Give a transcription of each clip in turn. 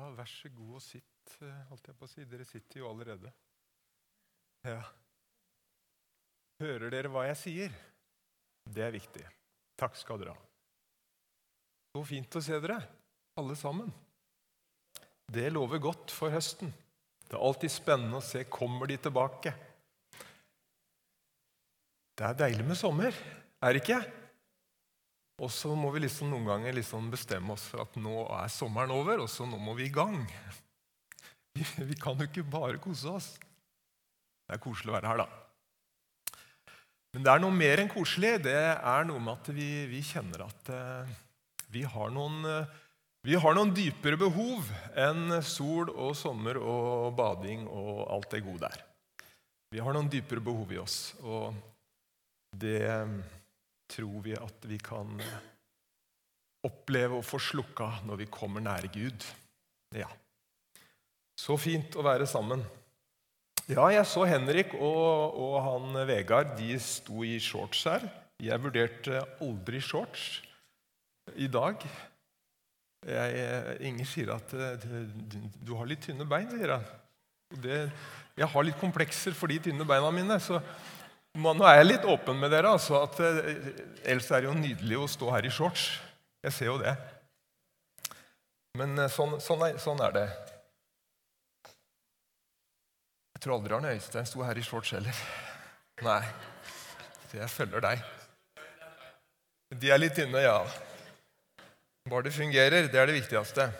Ja, vær så god og sitt, eh, holdt jeg på å si. Dere sitter jo allerede. Ja. Hører dere hva jeg sier? Det er viktig. Takk skal dere ha. Så fint å se dere, alle sammen. Det lover godt for høsten. Det er alltid spennende å se kommer de tilbake. Det er deilig med sommer, er det ikke? Og så må vi liksom noen ganger liksom bestemme oss for at nå er sommeren over, og så nå må vi i gang. Vi, vi kan jo ikke bare kose oss. Det er koselig å være her, da. Men det er noe mer enn koselig. Det er noe med at vi, vi kjenner at eh, vi, har noen, eh, vi har noen dypere behov enn sol og sommer og bading og alt det gode der. Vi har noen dypere behov i oss, og det tror vi at vi kan oppleve å få slukka når vi kommer nære Gud. Ja. Så fint å være sammen. Ja, jeg så Henrik og, og han Vegard. De sto i shorts her. Jeg vurderte aldri shorts i dag. Jeg, Inger sier at du, du har litt tynne bein. sier jeg. Jeg har litt komplekser for de tynne beina mine. så nå er jeg litt åpen med dere. altså at eh, Ellers er det jo nydelig å stå her i shorts. Jeg ser jo det. Men eh, sånn, sånn, er, sånn er, det. Jeg tror aldri Arne Øystein sto her i shorts heller. Nei. Så jeg følger deg. De er litt inne, ja. Bare det fungerer. Det er det viktigste.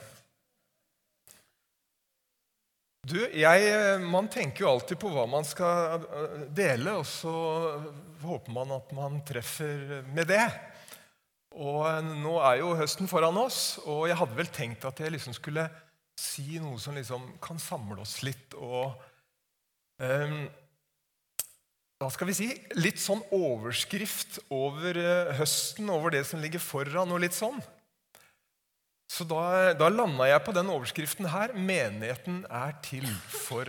Du, jeg, Man tenker jo alltid på hva man skal øh, dele, og så håper man at man treffer med det. Og øh, Nå er jo høsten foran oss, og jeg hadde vel tenkt at jeg liksom skulle si noe som liksom kan samle oss litt. og um, Hva skal vi si? Litt sånn overskrift over høsten, over det som ligger foran, og litt sånn. Så da, da landa jeg på den overskriften her. Menigheten er til for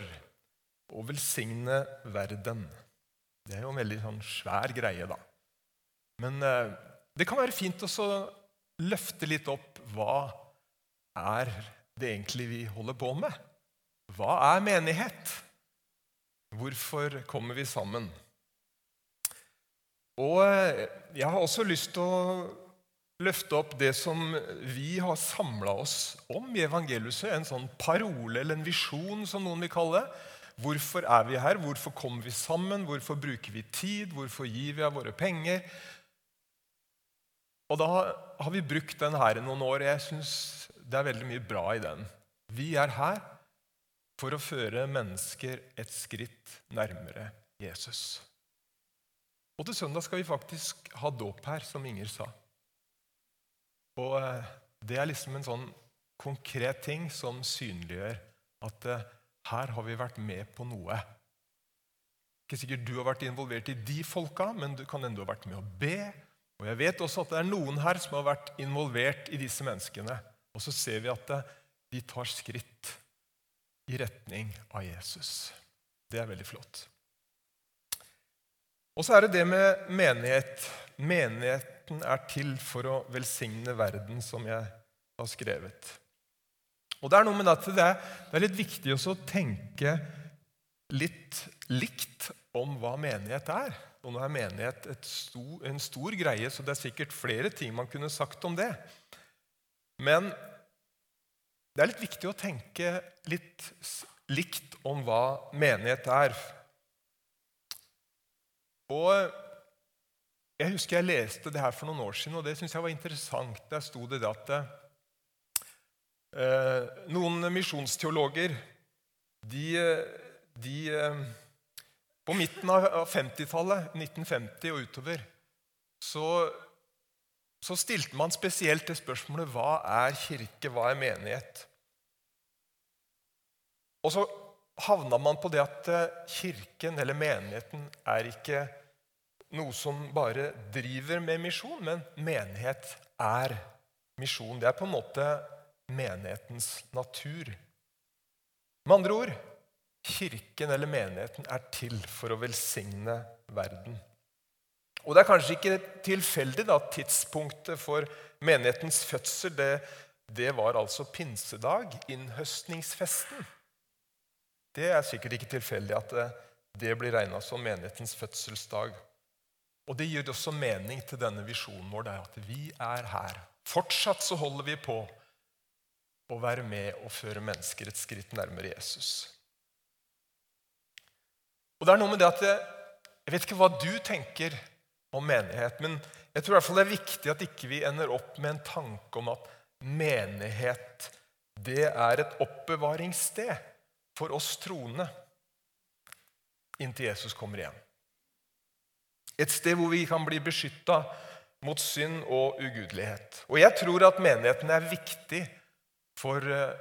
å velsigne verden. Det er jo en veldig sånn svær greie, da. Men eh, det kan være fint å løfte litt opp hva er det egentlig vi holder på med? Hva er menighet? Hvorfor kommer vi sammen? Og eh, jeg har også lyst til å løfte opp det som vi har samla oss om i evangeliet. En sånn parole eller en visjon, som noen vil kalle det. Hvorfor er vi her? Hvorfor kommer vi sammen? Hvorfor bruker vi tid? Hvorfor gir vi av våre penger? Og Da har vi brukt den her i noen år. Jeg syns det er veldig mye bra i den. Vi er her for å føre mennesker et skritt nærmere Jesus. Og til søndag skal vi faktisk ha dåp her, som Inger sa. Og eh, det er liksom en sånn konkret ting som synliggjør at eh, her har vi vært med på noe. Ikke sikkert du har vært involvert i de folka, men du kan enda ha vært med å be. Og jeg vet også at det er noen her som har vært involvert i disse menneskene. Og så ser vi at eh, de tar skritt i retning av Jesus. Det er veldig flott. Og så er det det med menighet. Menighet Menigheten er til for å velsigne verden, som jeg har skrevet. Og Det er noe med at det er, litt viktig å tenke litt likt om hva menighet er. Og nå er menighet stor, en stor greie, så det er sikkert flere ting man kunne sagt om det. Men det er litt viktig å tenke litt likt om hva menighet er. Og jeg husker jeg leste det her for noen år siden, og det syns jeg var interessant. Der sto det at eh, noen misjonsteologer de, de, eh, På midten av 50-tallet, 1950 og utover, så, så stilte man spesielt det spørsmålet hva er kirke, hva er menighet? Og så havna man på det at eh, kirken, eller menigheten, er ikke noe som bare driver med misjon, men menighet er misjon. Det er på en måte menighetens natur. Med andre ord kirken eller menigheten er til for å velsigne verden. Og Det er kanskje ikke tilfeldig at tidspunktet for menighetens fødsel det, det var altså pinsedag, innhøstningsfesten. Det er sikkert ikke tilfeldig at det, det blir regna som menighetens fødselsdag. Og det gir også mening til denne visjonen vår, det er at vi er her. Fortsatt så holder vi på å være med og føre mennesker et skritt nærmere Jesus. Og det er noe med det at jeg, jeg vet ikke hva du tenker om menighet, men jeg tror i hvert fall det er viktig at ikke vi ender opp med en tanke om at menighet det er et oppbevaringssted for oss troende inntil Jesus kommer igjen. Et sted hvor vi kan bli beskytta mot synd og ugudelighet. Og jeg tror at menigheten er viktig for eh,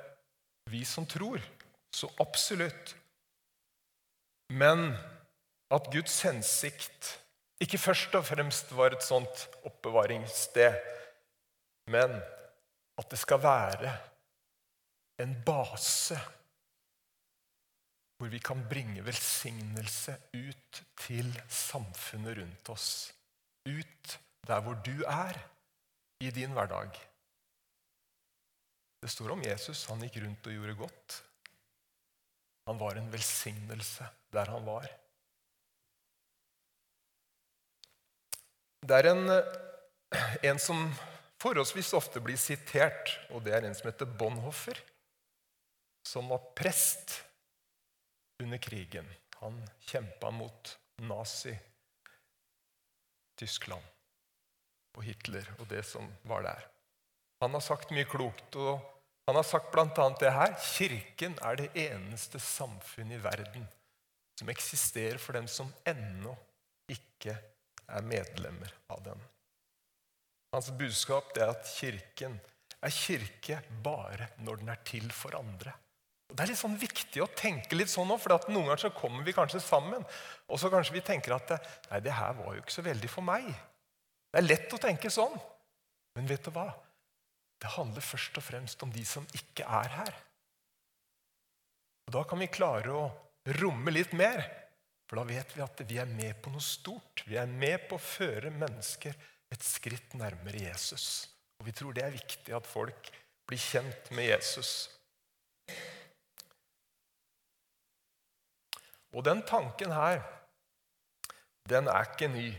vi som tror. Så absolutt. Men at Guds hensikt ikke først og fremst var et sånt oppbevaringssted, men at det skal være en base hvor vi kan bringe velsignelse ut til samfunnet rundt oss. Ut der hvor du er i din hverdag. Det står om Jesus. Han gikk rundt og gjorde godt. Han var en velsignelse der han var. Det er en, en som forholdsvis ofte blir sitert, og det er en som heter Bonhoffer, som var prest under krigen. Han kjempa mot Nazi-Tyskland og Hitler og det som var der. Han har sagt mye klokt, og han har sagt bl.a. det her. Kirken er det eneste samfunn i verden som eksisterer for dem som ennå ikke er medlemmer av den. Hans budskap er at kirken er kirke bare når den er til for andre. Det er litt sånn viktig å tenke litt sånn òg, for noen ganger så kommer vi kanskje sammen. Og så kanskje vi tenker at nei, det her var jo ikke så veldig for meg. Det er lett å tenke sånn. Men vet du hva? Det handler først og fremst om de som ikke er her. Og Da kan vi klare å romme litt mer, for da vet vi at vi er med på noe stort. Vi er med på å føre mennesker et skritt nærmere Jesus. Og vi tror det er viktig at folk blir kjent med Jesus. Og den tanken her, den er ikke ny.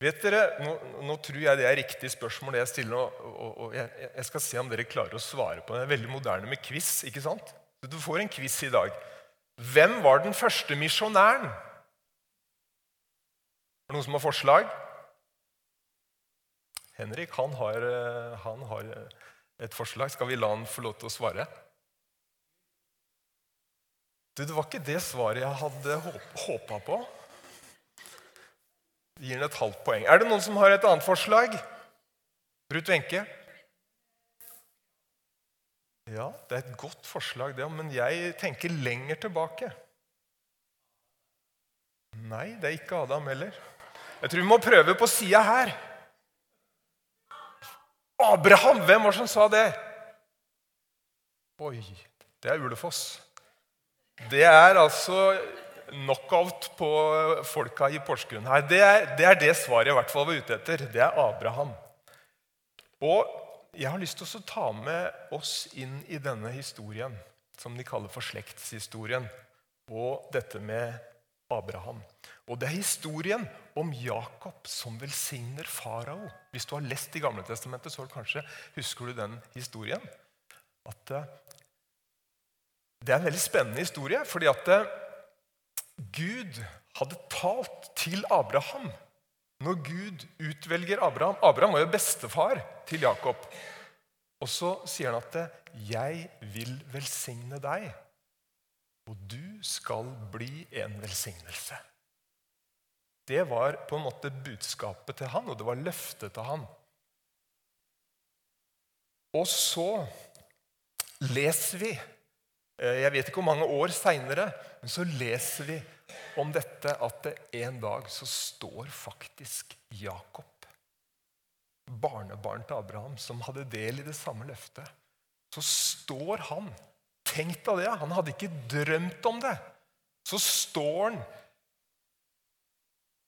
Vet dere, Nå, nå tror jeg det er riktig spørsmål jeg stiller, og, og, og jeg, jeg, skal se om dere klarer å svare på det. Det er veldig moderne med quiz. ikke sant? Du får en quiz i dag. Hvem var den første misjonæren? Er det noen som har forslag? Henrik han har, han har et forslag. Skal vi la han få lov til å svare? Du, det var ikke det svaret jeg hadde håpa på. Vi gir den et halvt poeng. Er det noen som har et annet forslag? Ruth Wenche? Ja, det er et godt forslag, det, men jeg tenker lenger tilbake. Nei, det er ikke Adam heller. Jeg tror vi må prøve på sida her. Abraham! Hvem var det som sa det? Oi, det er Ulefoss. Det er altså knockout på folka i Porsgrunn her. Det er, det er, det svaret jeg i hvert fall var ute etter. Det er Abraham. Og jeg har lyst til å ta med oss inn i denne historien, som de kaller for slektshistorien, og dette med Abraham. Og det er historien om Jakob som velsigner farao. Hvis du har lest i Gamle Testamentet, så kanskje husker du den historien. At eh, det er en veldig spennende historie, fordi at eh, Gud hadde talt til Abraham når Gud utvelger Abraham. Abraham var jo bestefar til Jakob. Og så sier han at eh, 'Jeg vil velsigne deg, og du skal bli en velsignelse'. Det var på en måte budskapet til han, og det var løftet til han. Og så leser vi jeg vet ikke hvor mange år seinere, men så leser vi om dette at en dag så står faktisk Jakob, barnebarn til Abraham, som hadde del i det samme løftet, så står han Tenk deg det! Han hadde ikke drømt om det. Så står han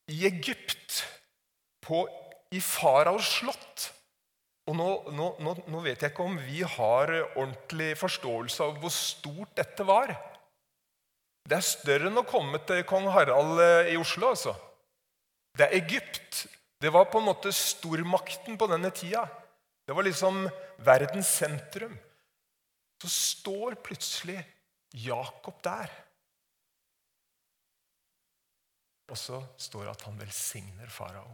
i Egypt, på, i faraos slott, Og nå, nå, nå, vet jeg ikke om vi har ordentlig forståelse av hvor stort dette var. Det er større enn å komme til kong Harald eh, i Oslo. altså. Det er Egypt. Det var på en måte stormakten på denne tida. Det var liksom verdens sentrum. Så står plutselig Jakob der. Og så står det at han velsigner farao.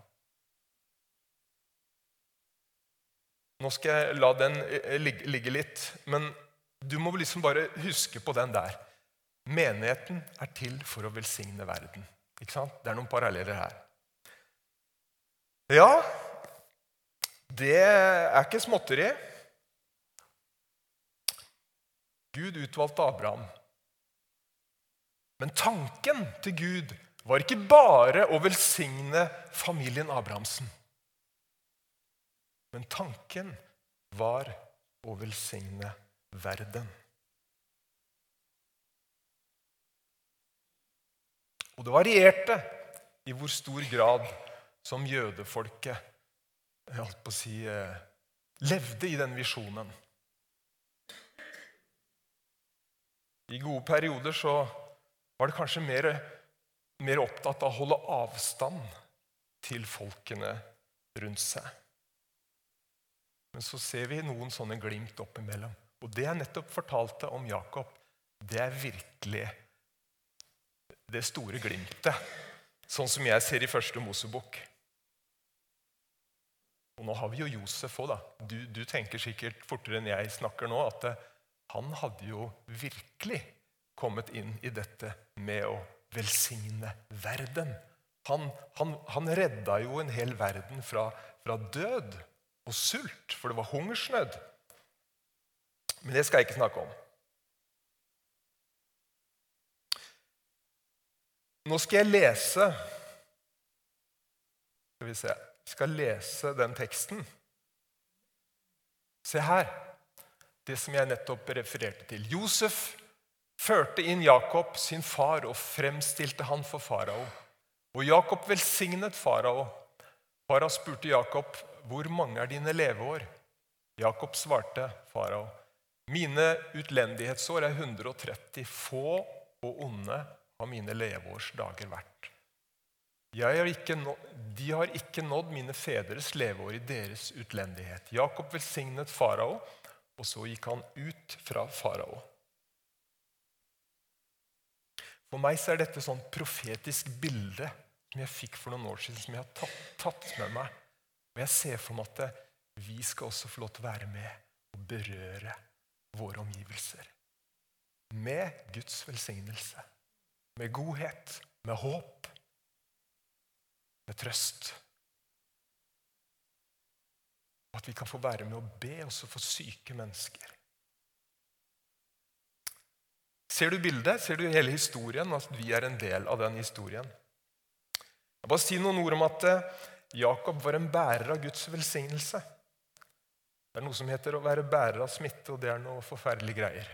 Nå skal jeg la den eh, ligge litt, men du må liksom bare huske på den der. Menigheten er til for å velsigne verden. Ikke sant? Det er noen paralleller her. Ja, det er ikke småtteri. Gud utvalgte Abraham. Men tanken til Gud var ikke bare å velsigne familien Abrahamsen. Men tanken var å velsigne verden. Og det varierte i hvor stor grad som jødefolket jeg holdt på å si, eh, levde i den visjonen. I gode perioder så var det kanskje mer, mer opptatt av å holde avstand til folkene rundt seg. Men så ser vi noen sånne glimt oppimellom. Og det jeg nettopp fortalte om Jakob, det er virkelig det store glimtet. Sånn som jeg ser i første Mosebok. Og nå har vi jo Josef òg, da. Du, du, tenker sikkert fortere enn jeg snakker nå, at det, han hadde jo virkelig kommet inn i dette med å velsigne verden. Han, han, han redda jo en hel verden fra, fra død og sult, for det var hungersnød. Men det skal jeg ikke snakke om. Nå skal jeg lese Skal vi se Jeg skal lese den teksten. Se her. Det som jeg nettopp refererte til. Josef førte inn Jakob, sin far, og fremstilte han for farao. Og Jakob velsignet farao. Farao spurte Jakob, 'Hvor mange er dine leveår?' Jakob svarte farao, 'Mine utlendighetsår er 130. Få og onde har mine leveårs dager vært.' Har nådd, de har ikke nådd mine fedres leveår i deres utlendighet. Jakob velsignet farao, og så gikk han ut fra farao. For meg så er dette sånn profetisk bilde som jeg fikk for noen år siden, som jeg har tatt, tatt med meg og jeg ser for meg at vi skal også få lov til å være med og berøre våre omgivelser. Med Guds velsignelse. Med godhet, med håp, med trøst. At vi kan få være med og be også for syke mennesker. Ser du bildet? Ser du hele historien? At vi er en del av den historien? Jeg bare si noen ord om at eh, Jakob var en bærer av Guds velsignelse. Det er noe som heter å være bærer av smitte, og det er noe forferdelige greier.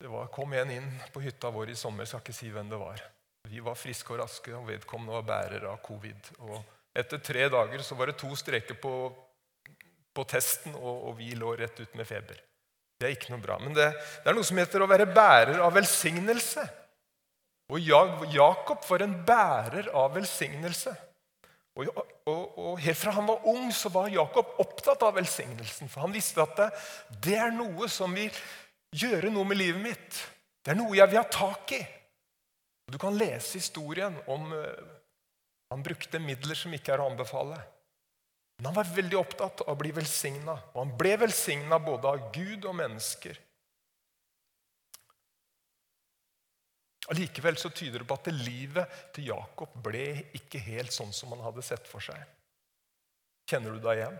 Det var, kom en inn på hytta vår i sommer, skal ikke si hvem det var. Vi var friske og raske, og vedkommende var bærer av covid. Og etter tre dager så var det to streker på, på testen, og, og, vi lå rett ut med feber. Det er ikke noe bra. Men det, det er noe som heter å være bærer av velsignelse. Og Jakob var en bærer av velsignelse. Og, og, og, Helt fra han var ung, så var Jakob opptatt av velsignelsen. For han visste at det, det er noe som vil gjøre noe med livet mitt. Det er noe jeg vil ha tak i. Du kan lese historien om uh, Han brukte midler som ikke er å anbefale. Men han var veldig opptatt av å bli velsigna. Og han ble velsigna både av Gud og mennesker. Allikevel så tyder det på at livet til Jakob ble ikke helt sånn som han hadde sett for seg. Kjenner du deg igjen?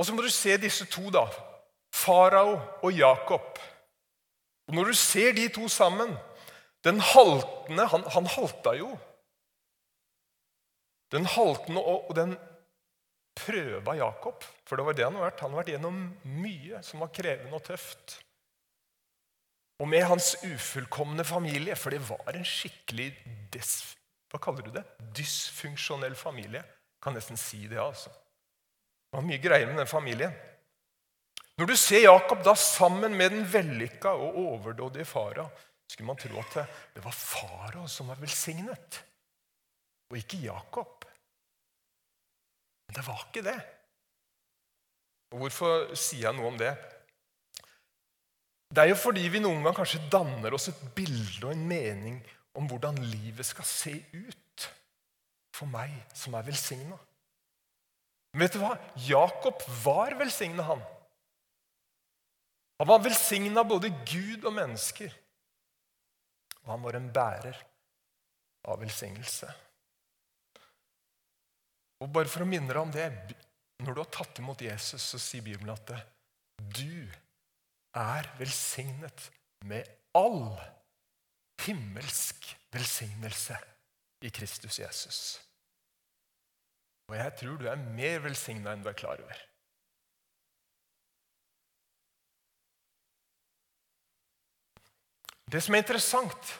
Og så må du se disse to, da. Farao og Jakob. Og Når du ser de to sammen Den haltende Han, han halta jo. Den haltende og, og den prøva Jakob, for det var det han har vært. Han har vært gjennom mye som var krevende og tøft. Og med hans ufullkomne familie, for det var en skikkelig des, hva kaller du det? dysfunksjonell familie. Kan nesten si det, altså. Det var mye greier med den familien. Når du ser Jakob da sammen med den vellykka og overdådige fara, skulle man tro at det var farao som var velsignet, og ikke Jakob. Men det var ikke det. Og Hvorfor sier jeg noe om det? Det er jo fordi vi noen gang kanskje danner oss et bilde og en mening om hvordan livet skal se ut for meg som er velsigna. Vet du hva? Jakob var velsigna, han. Han var velsigna både Gud og mennesker. Og han var en bærer av velsignelse. Og bare for å minne deg om det Når du har tatt imot Jesus, så sier Bibelen at du er velsignet med all himmelsk velsignelse i Kristus Jesus. Og jeg tror du er mer velsigna enn du er klar over. Det som er interessant,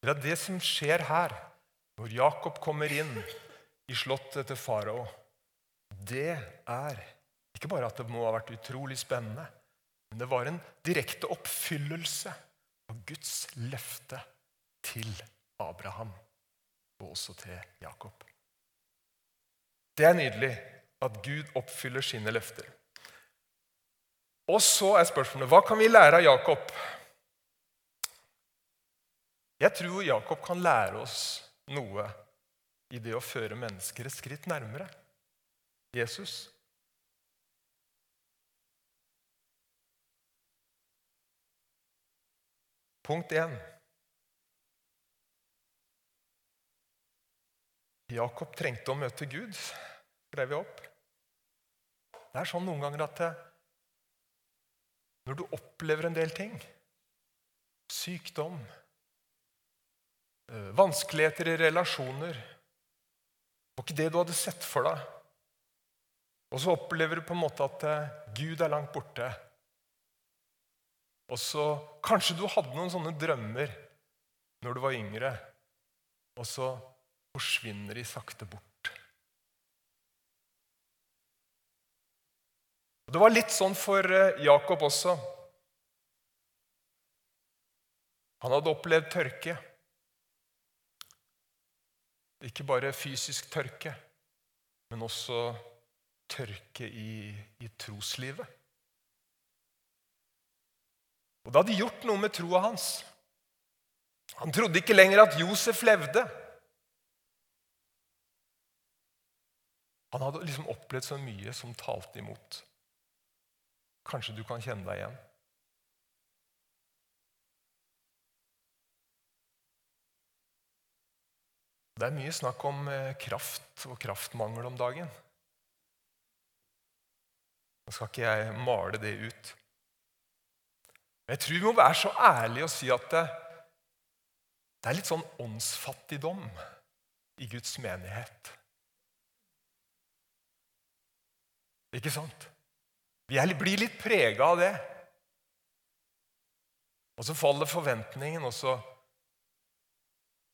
er at det som skjer her, når Jakob kommer inn i slottet til farao, det er ikke bare at det må ha vært utrolig spennende, men det var en direkte oppfyllelse av Guds løfte til Abraham og også til Jakob. Det er nydelig at Gud oppfyller sine løfter. Og så er spørsmålet hva kan vi lære av Jakob? Jeg tror Jakob kan lære oss noe i det å føre mennesker et skritt nærmere Jesus. Punkt 1. Jakob trengte å møte Gud, skrev vi opp. Det er sånn noen ganger at det, når du opplever en del ting, sykdom, Eh, vanskeligheter i relasjoner. Det var ikke det du hadde sett for deg. Og så opplever du på en måte at eh, Gud er langt borte. Og så Kanskje du hadde noen sånne drømmer når du var yngre, og så forsvinner de sakte bort. Og Det var litt sånn for eh, Jakob også. Han hadde opplevd tørke. Ikke bare fysisk tørke, men også tørke i, i troslivet. Og det hadde gjort noe med troa hans. Han trodde ikke lenger at Josef levde. Han hadde liksom opplevd så mye som talte imot. Kanskje du kan kjenne deg igjen. Det er mye snakk om eh, kraft og kraftmangel om dagen. Nå skal ikke jeg male det ut. Men jeg tror vi må være så ærlige og si at det, det er litt sånn åndsfattigdom i Guds menighet. Ikke sant? Vi blir litt prega av det. Og så faller forventningen, og så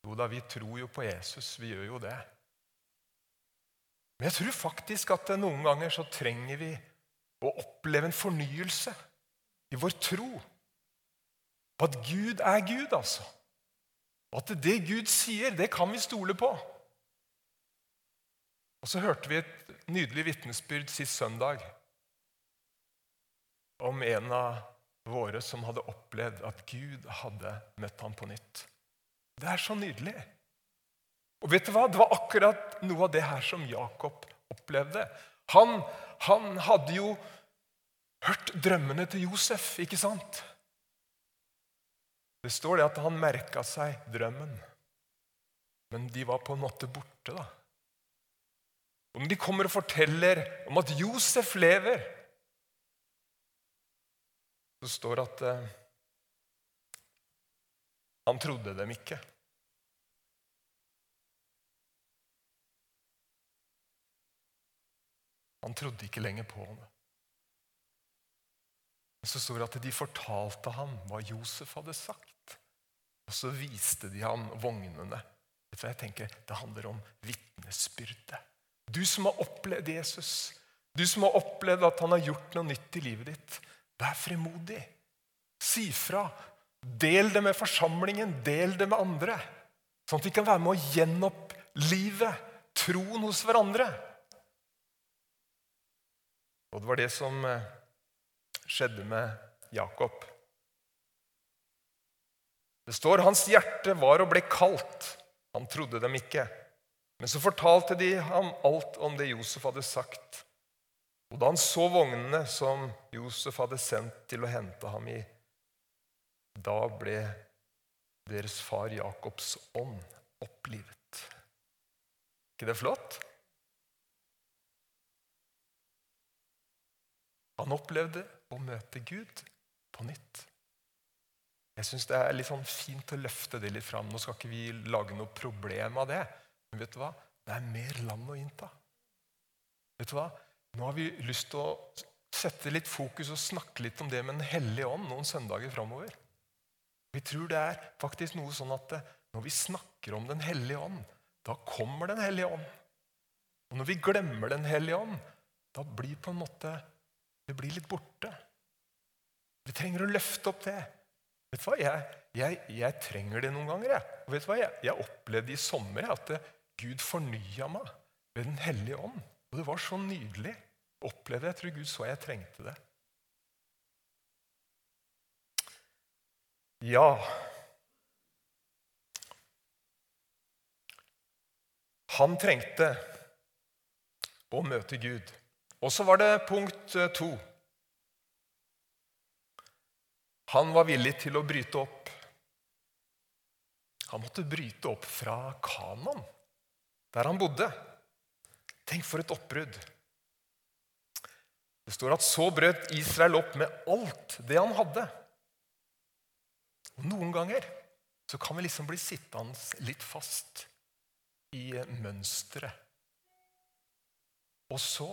jo da, vi tror jo på Jesus. Vi gjør jo det. Men jeg tror faktisk at noen ganger så trenger vi å oppleve en fornyelse i vår tro på at Gud er Gud, altså. Og at det Gud sier, det kan vi stole på. Og så hørte vi et nydelig vitnesbyrd sist søndag om en av våre som hadde opplevd at Gud hadde møtt ham på nytt. Det er så nydelig. Og vet du hva? Det var akkurat noe av det her som Jakob opplevde. Han, han hadde jo hørt drømmene til Josef, ikke sant? Det står det at han merka seg drømmen, men de var på en måte borte. da. Og når de kommer og forteller om at Josef lever, så står det at eh, han trodde dem ikke. Han trodde ikke lenger på ham. Men så står det at de fortalte ham hva Josef hadde sagt. Og så viste de ham vognene. Vet du hva jeg tenker? Det handler om vitnesbyrde. Du som har opplevd Jesus, du som har opplevd at han har gjort noe nytt i livet ditt. Vær fremodig. Si fra. Del det med forsamlingen, del det med andre. Sånn at vi kan være med å gjenopplive troen hos hverandre. Og det var det som eh, skjedde med Jakob. Det står hans hjerte var og ble kaldt. Han trodde dem ikke. Men så fortalte de ham alt om det Josef hadde sagt. Og da han så vognene som Josef hadde sendt til å hente ham i, da ble deres far Jakobs ånd opplivet. ikke det flott? Han opplevde å møte Gud på nytt. Jeg syns det er litt sånn fint å løfte det litt fram. Nå skal ikke vi lage noe problem av det. Men vet du hva? Det er mer land å innta. Vet du hva? Nå har vi lyst til å sette litt fokus og snakke litt om det med Den hellige ånd noen søndager framover. Vi tror det er faktisk noe sånn at når vi snakker om Den hellige ånd, da kommer Den hellige ånd. Og når vi glemmer Den hellige ånd, da blir på en måte det blir litt borte. Vi trenger å løfte opp det. Vet du hva? Jeg, jeg, jeg trenger det noen ganger. Jeg. Og vet du hva? Jeg, jeg opplevde i sommer at Gud fornya meg ved Den hellige ånd. Og det var så nydelig. Opplevde Jeg tror Gud så jeg trengte det. Ja Han trengte å møte Gud. Og så var det punkt eh, to. Han var villig til å bryte opp. Han måtte bryte opp fra Kanan, der han bodde. Tenk for et oppbrudd. Det står at så brøt Israel opp med alt det han hadde. Og Noen ganger så kan vi liksom bli sittende litt fast i mønsteret. Og så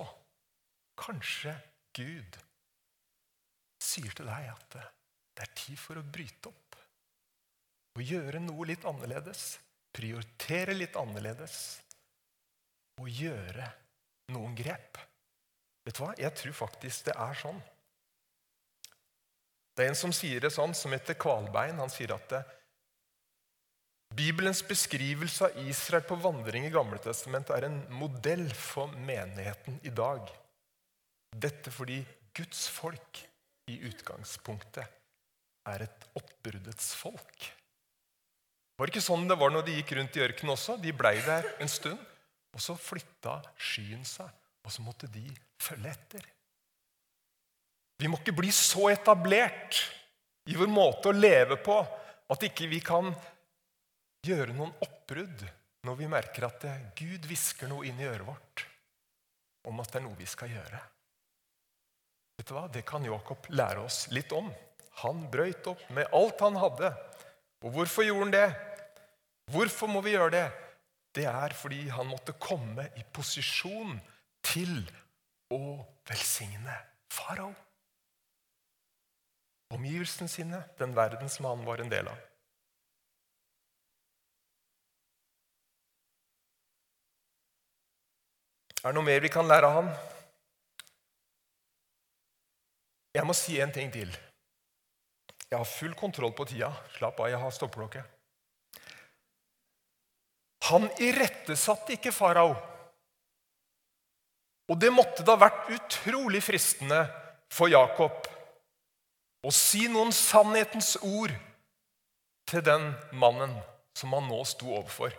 kanskje Gud sier til deg at det er tid for å bryte opp. Og gjøre noe litt annerledes. Prioritere litt annerledes. Og gjøre noen grep. Vet du hva? Jeg tror faktisk det er sånn. Det er en som sier det sånn, som heter Kvalbein. Han sier at det, Bibelens beskrivelse av Israel på vandring i Gamle Testament er en modell for menigheten i dag. Dette fordi Guds folk i utgangspunktet er et oppbruddets folk. Var det ikke sånn det var når de gikk rundt i ørkenen også? De blei der en stund, og så flytta skyen seg, og så måtte de følge etter. Vi må ikke bli så etablert i vår måte å leve på at ikke vi kan gjøre noen oppbrudd når vi merker at Gud hvisker noe inn i øret vårt om at det er noe vi skal gjøre. Vet du hva? Det kan Jakob lære oss litt om. Han brøyt opp med alt han hadde. Og hvorfor gjorde han det? Hvorfor må vi gjøre det? Det er fordi han måtte komme i posisjon til å velsigne farao. Omgivelsene sine, den verden som han var en del av. Er det noe mer vi kan lære av han? Jeg må si en ting til. Jeg har full kontroll på tida. Slapp av, jeg har stoppeklokke. Han irettesatte ikke farao. Og det måtte da vært utrolig fristende for Jakob å si noen sannhetens ord til den mannen som han nå sto overfor.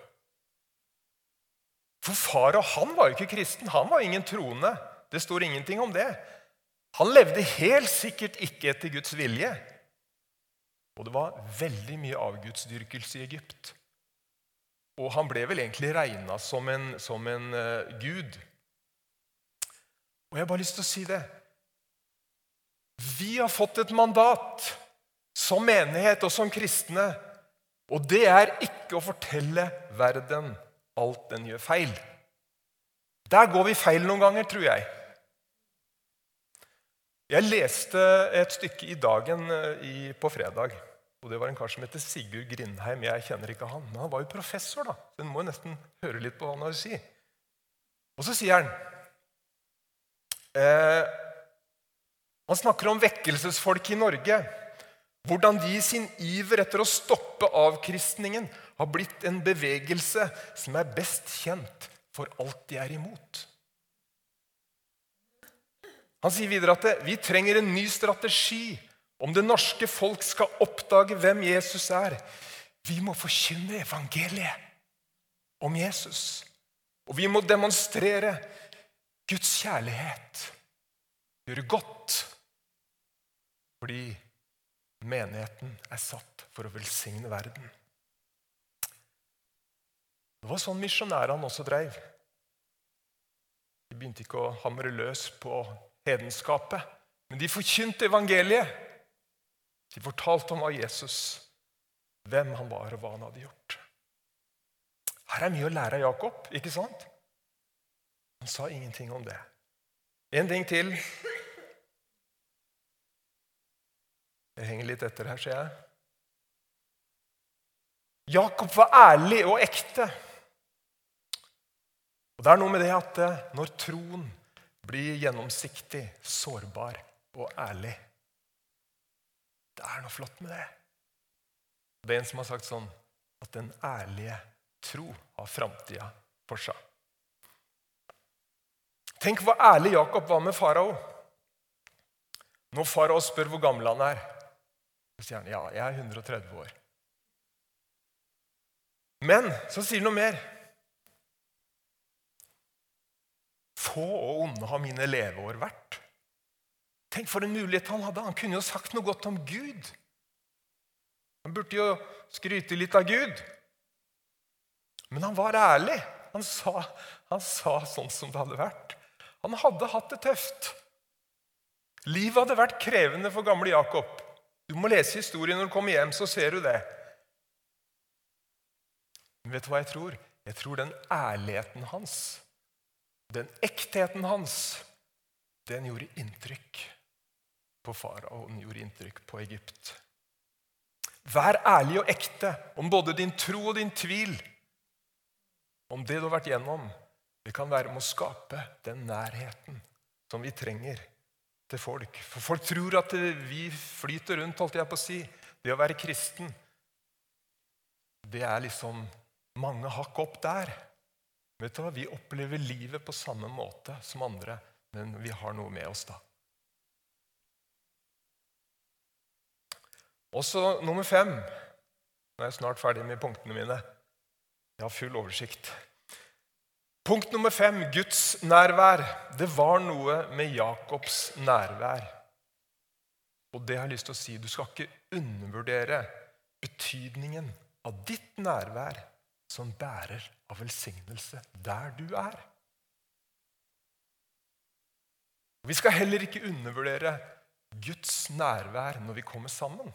For farao han var jo ikke kristen. Han var ingen troende. Det står ingenting om det. Han levde helt sikkert ikke etter Guds vilje. Og det var veldig mye avgudsdyrkelse i Egypt. Og han ble vel egentlig regna som en, som en uh, gud. Og jeg har bare lyst til å si det. Vi har fått et mandat som menighet og som kristne. Og det er ikke å fortelle verden alt den gjør feil. Der går vi feil noen ganger, tror jeg. Jeg leste et stykke i Dagen i, på fredag. og Det var en kar som heter Sigurd Grindheim. Jeg kjenner ikke han, men han var jo professor. da. Så En må jo nesten høre litt på hva han har å si. Og så sier han eh, Han snakker om vekkelsesfolk i Norge. Hvordan de i sin iver etter å stoppe avkristningen har blitt en bevegelse som er best kjent for alt de er imot. Han sier videre at vi trenger en ny strategi om det norske folk skal oppdage hvem Jesus er. Vi må forkynne evangeliet om Jesus. Og vi må demonstrere Guds kjærlighet. Gjøre godt. Fordi menigheten er satt for å velsigne verden. Det var sånn misjonærene også dreiv. De begynte ikke å hamre løs på hedenskapet, men de forkynte evangeliet. De fortalte om hva Jesus, hvem han var, og hva han hadde gjort. Her er mye å lære av Jakob, ikke sant? Han sa ingenting om det. En ting til. Jeg henger litt etter her, ser jeg. Jakob var ærlig og ekte. Og Det er noe med det at eh, når troen blir gjennomsiktig, sårbar og ærlig Det er noe flott med det. Det er en som har sagt sånn at den ærlige tro har framtida for seg. Tenk hvor ærlig Jakob var med farao. Når farao spør hvor gammel han er, så sier han ja, jeg er 130 år. Men så sier han noe mer. Få og onde har mine leveår vært. Tenk for en mulighet han hadde. Han kunne jo sagt noe godt om Gud. Han burde jo skryte litt av Gud. Men han var ærlig. Han sa, han sa sånn som det hadde vært. Han hadde hatt det tøft. Livet hadde vært krevende for gamle Jakob. Du må lese historien når du kommer hjem, så ser du det. Men vet du hva jeg tror? Jeg tror den ærligheten hans den ektheten hans, den gjorde inntrykk på farao, den gjorde inntrykk på Egypt. Vær ærlig og ekte om både din tro og din tvil. Om det du har vært gjennom. Det kan være med å skape den nærheten som vi trenger til folk. For folk tror at vi flyter rundt, holdt jeg på å si. Det å være kristen, det er liksom mange hakk opp der. Vet du hva? Vi opplever livet på samme måte som andre, men vi har noe med oss da. Også nummer fem. Nå er jeg snart ferdig med punktene mine. Jeg har full oversikt. Punkt nummer fem Guds nærvær. Det var noe med Jakobs nærvær. Og det har jeg lyst til å si. Du skal ikke undervurdere betydningen av ditt nærvær som bærer av velsignelse der du er. Vi skal heller ikke undervurdere Guds nærvær når vi kommer sammen.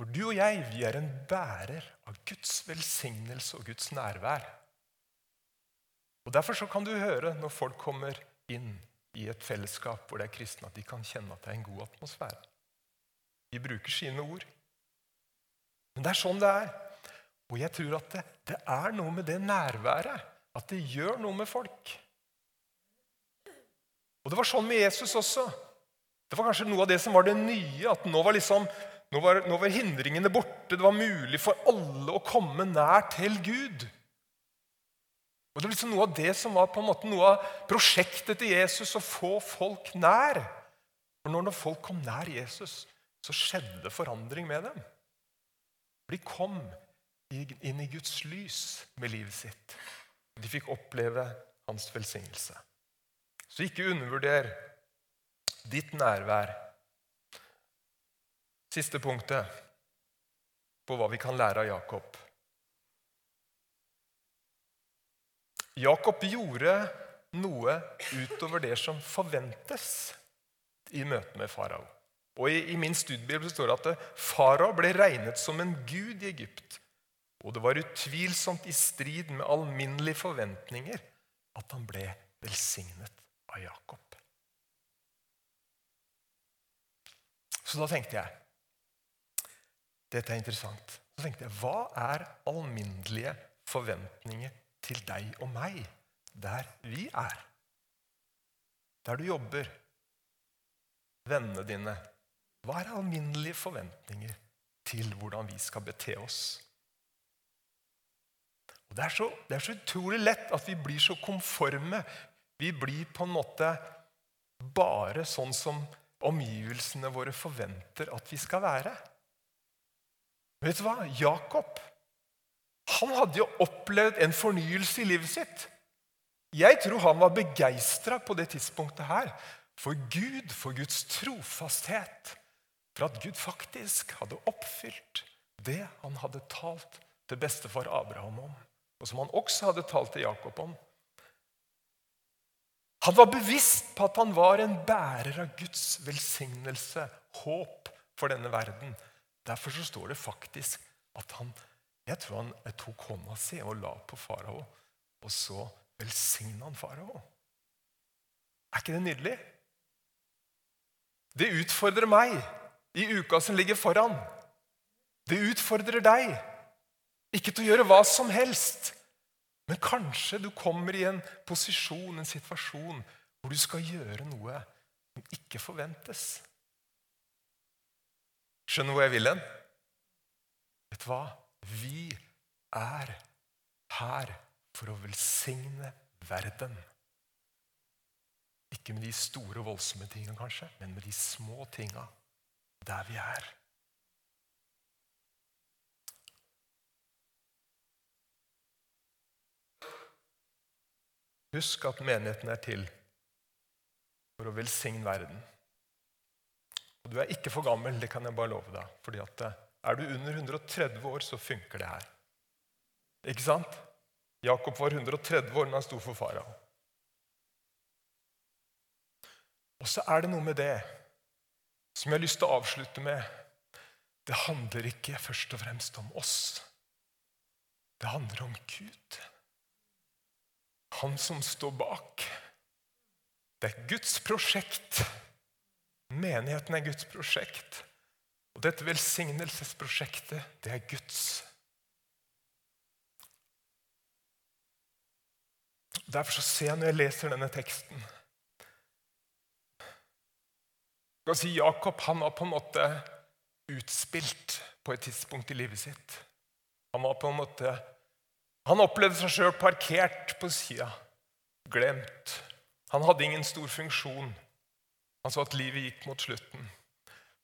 For du og jeg, vi er en bærer av Guds velsignelse og Guds nærvær. Og Derfor så kan du høre når folk kommer inn i et fellesskap hvor det er kristne, at de kan kjenne at det er en god atmosfære. De bruker sine ord. Men det er sånn det er. Og jeg tror at det, det er noe med det nærværet. At det gjør noe med folk. Og det var sånn med Jesus også. Det var kanskje noe av det som var det nye. At nå var, liksom, nå var, nå var hindringene borte. Det var mulig for alle å komme nær til Gud. Og Det var liksom noe av det som var på en måte noe av prosjektet til Jesus, å få folk nær. For når folk kom nær Jesus, så skjedde forandring med dem. For de kom inn i Guds lys med livet sitt. De fikk oppleve hans velsignelse. Så ikke undervurder ditt nærvær. Siste punktet på hva vi kan lære av Jakob. Jakob gjorde noe utover det som forventes i møte med farao. Og I, i min studiebibel står det at farao ble regnet som en gud i Egypt. Og det var utvilsomt i strid med alminnelige forventninger at han ble velsignet av Jakob. Så da tenkte jeg Dette er interessant. Så tenkte jeg, Hva er alminnelige forventninger til deg og meg der vi er. Der du jobber, vennene dine. Hva er alminnelige forventninger til hvordan vi skal bete oss? Og det, er så, det er så utrolig lett at vi blir så konforme. Vi blir på en måte bare sånn som omgivelsene våre forventer at vi skal være. Vet du hva? Jakob han hadde jo opplevd en fornyelse i livet sitt. Jeg tror han var begeistra på det tidspunktet her for Gud, for Guds trofasthet. For at Gud faktisk hadde oppfylt det han hadde talt til bestefar Abraham om, og som han også hadde talt til Jakob om. Han var bevisst på at han var en bærer av Guds velsignelse, håp for denne verden. Derfor så står det faktisk at han jeg tror han tok hånda si og la på farao, og så velsigna han farao. Er ikke det nydelig? Det utfordrer meg i uka som ligger foran. Det utfordrer deg. Ikke til å gjøre hva som helst, men kanskje du kommer i en posisjon, en situasjon, hvor du skal gjøre noe som ikke forventes. Skjønner du hvor jeg vil hen? Vet du hva? Vi er her for å velsigne verden. Ikke med de store, voldsomme tingene, kanskje, men med de små tinga der vi er. Husk at menigheten er til for å velsigne verden. Og Du er ikke for gammel, det kan jeg bare love deg. fordi at eh, er du under 130 år, så funker det her. Ikke sant? Jakob var 130 år når han sto for farao. Og så er det noe med det som jeg har lyst til å avslutte med. Det handler ikke først og fremst om oss. Det handler om Gud. Han som står bak. Det er Guds prosjekt. Menigheten er Guds prosjekt. Og dette velsignelsesprosjektet, det er Guds. Derfor så ser jeg når jeg leser denne teksten si Jakob han var på en måte utspilt på et tidspunkt i livet sitt. Han var på en måte, han opplevde seg sjøl parkert på sida, glemt. Han hadde ingen stor funksjon. Han så at livet gikk mot slutten.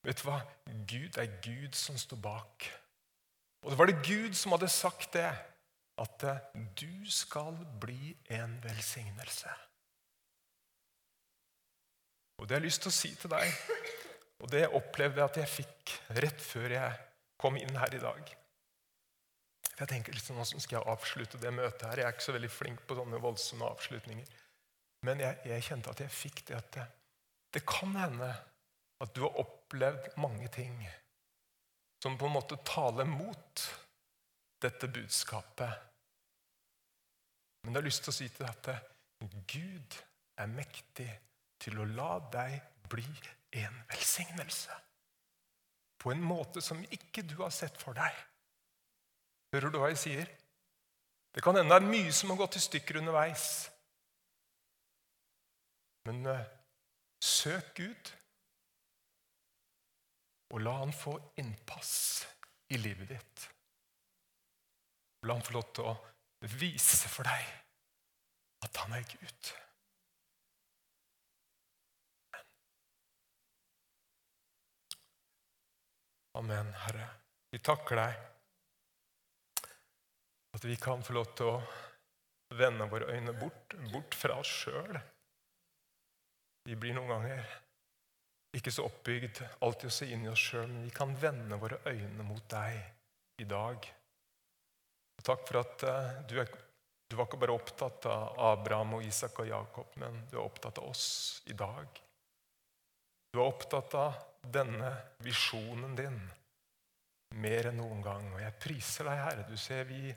Vet du hva? Gud er Gud som står bak. Og det var det Gud som hadde sagt det, at du skal bli en velsignelse. Og det har jeg lyst til å si til deg, og det opplevde jeg at jeg fikk rett før jeg kom inn her i dag. Jeg tenker liksom, Hvordan skal jeg avslutte det møtet her? Jeg er ikke så veldig flink på sånne voldsomme avslutninger. Men jeg, jeg kjente at jeg fikk det at det, det kan hende at du har opplevd mange ting som på en måte taler mot dette budskapet. Men jeg har lyst til å si til deg at Gud er mektig til å la deg bli en velsignelse. På en måte som ikke du har sett for deg. Hører du hva jeg sier? Det kan hende det er mye som har gått i stykker underveis. Men uh, søk Gud. Og la han få innpass i livet ditt. La han få lov til å vise for deg at han er Gud. Amen, Herre. Vi takker deg at vi kan få lov til å vende våre øyne bort, bort fra oss sjøl. Vi blir noen ganger ikke så oppbygd alltid å se inn i oss sjøl, men vi kan vende våre øyne mot deg i dag. Og takk for at uh, du, er, du, var ikke bare opptatt av Abraham og Isak og Jakob, men du er opptatt av oss i dag. Du er opptatt av denne visjonen din mer enn noen gang. Og jeg priser deg, Herre. Du ser vi,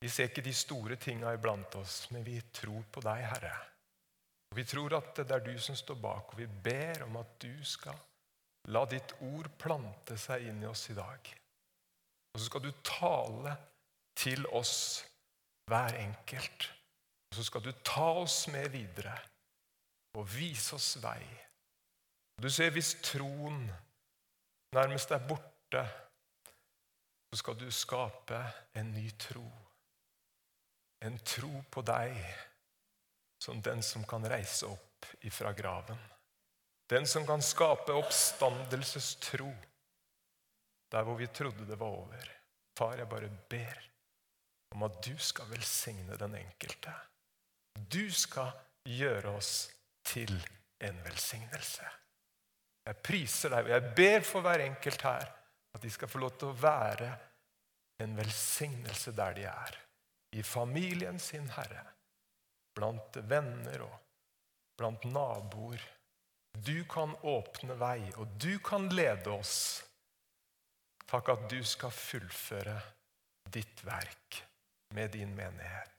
vi ser ikke de store tinga iblant oss, men vi tror på deg, Herre. Og Vi tror at det er du som står bak, og vi ber om at du skal la ditt ord plante seg inn i oss i dag. Og så skal du tale til oss hver enkelt. Og så skal du ta oss med videre og vise oss vei. Du ser, hvis troen nærmest er borte, så skal du skape en ny tro. En tro på deg som den som kan reise opp ifra graven. Den som kan skape oppstandelsestro der hvor vi trodde det var over. Far, jeg bare ber om at du skal velsigne den enkelte. Du skal gjøre oss til en velsignelse. Jeg priser deg, og jeg ber for hver enkelt her at de skal få lov til å være en velsignelse der de er. I familien sin, Herre. Blant venner og blant naboer. Du kan åpne vei, og du kan lede oss. Takk at du skal fullføre ditt verk med din menighet.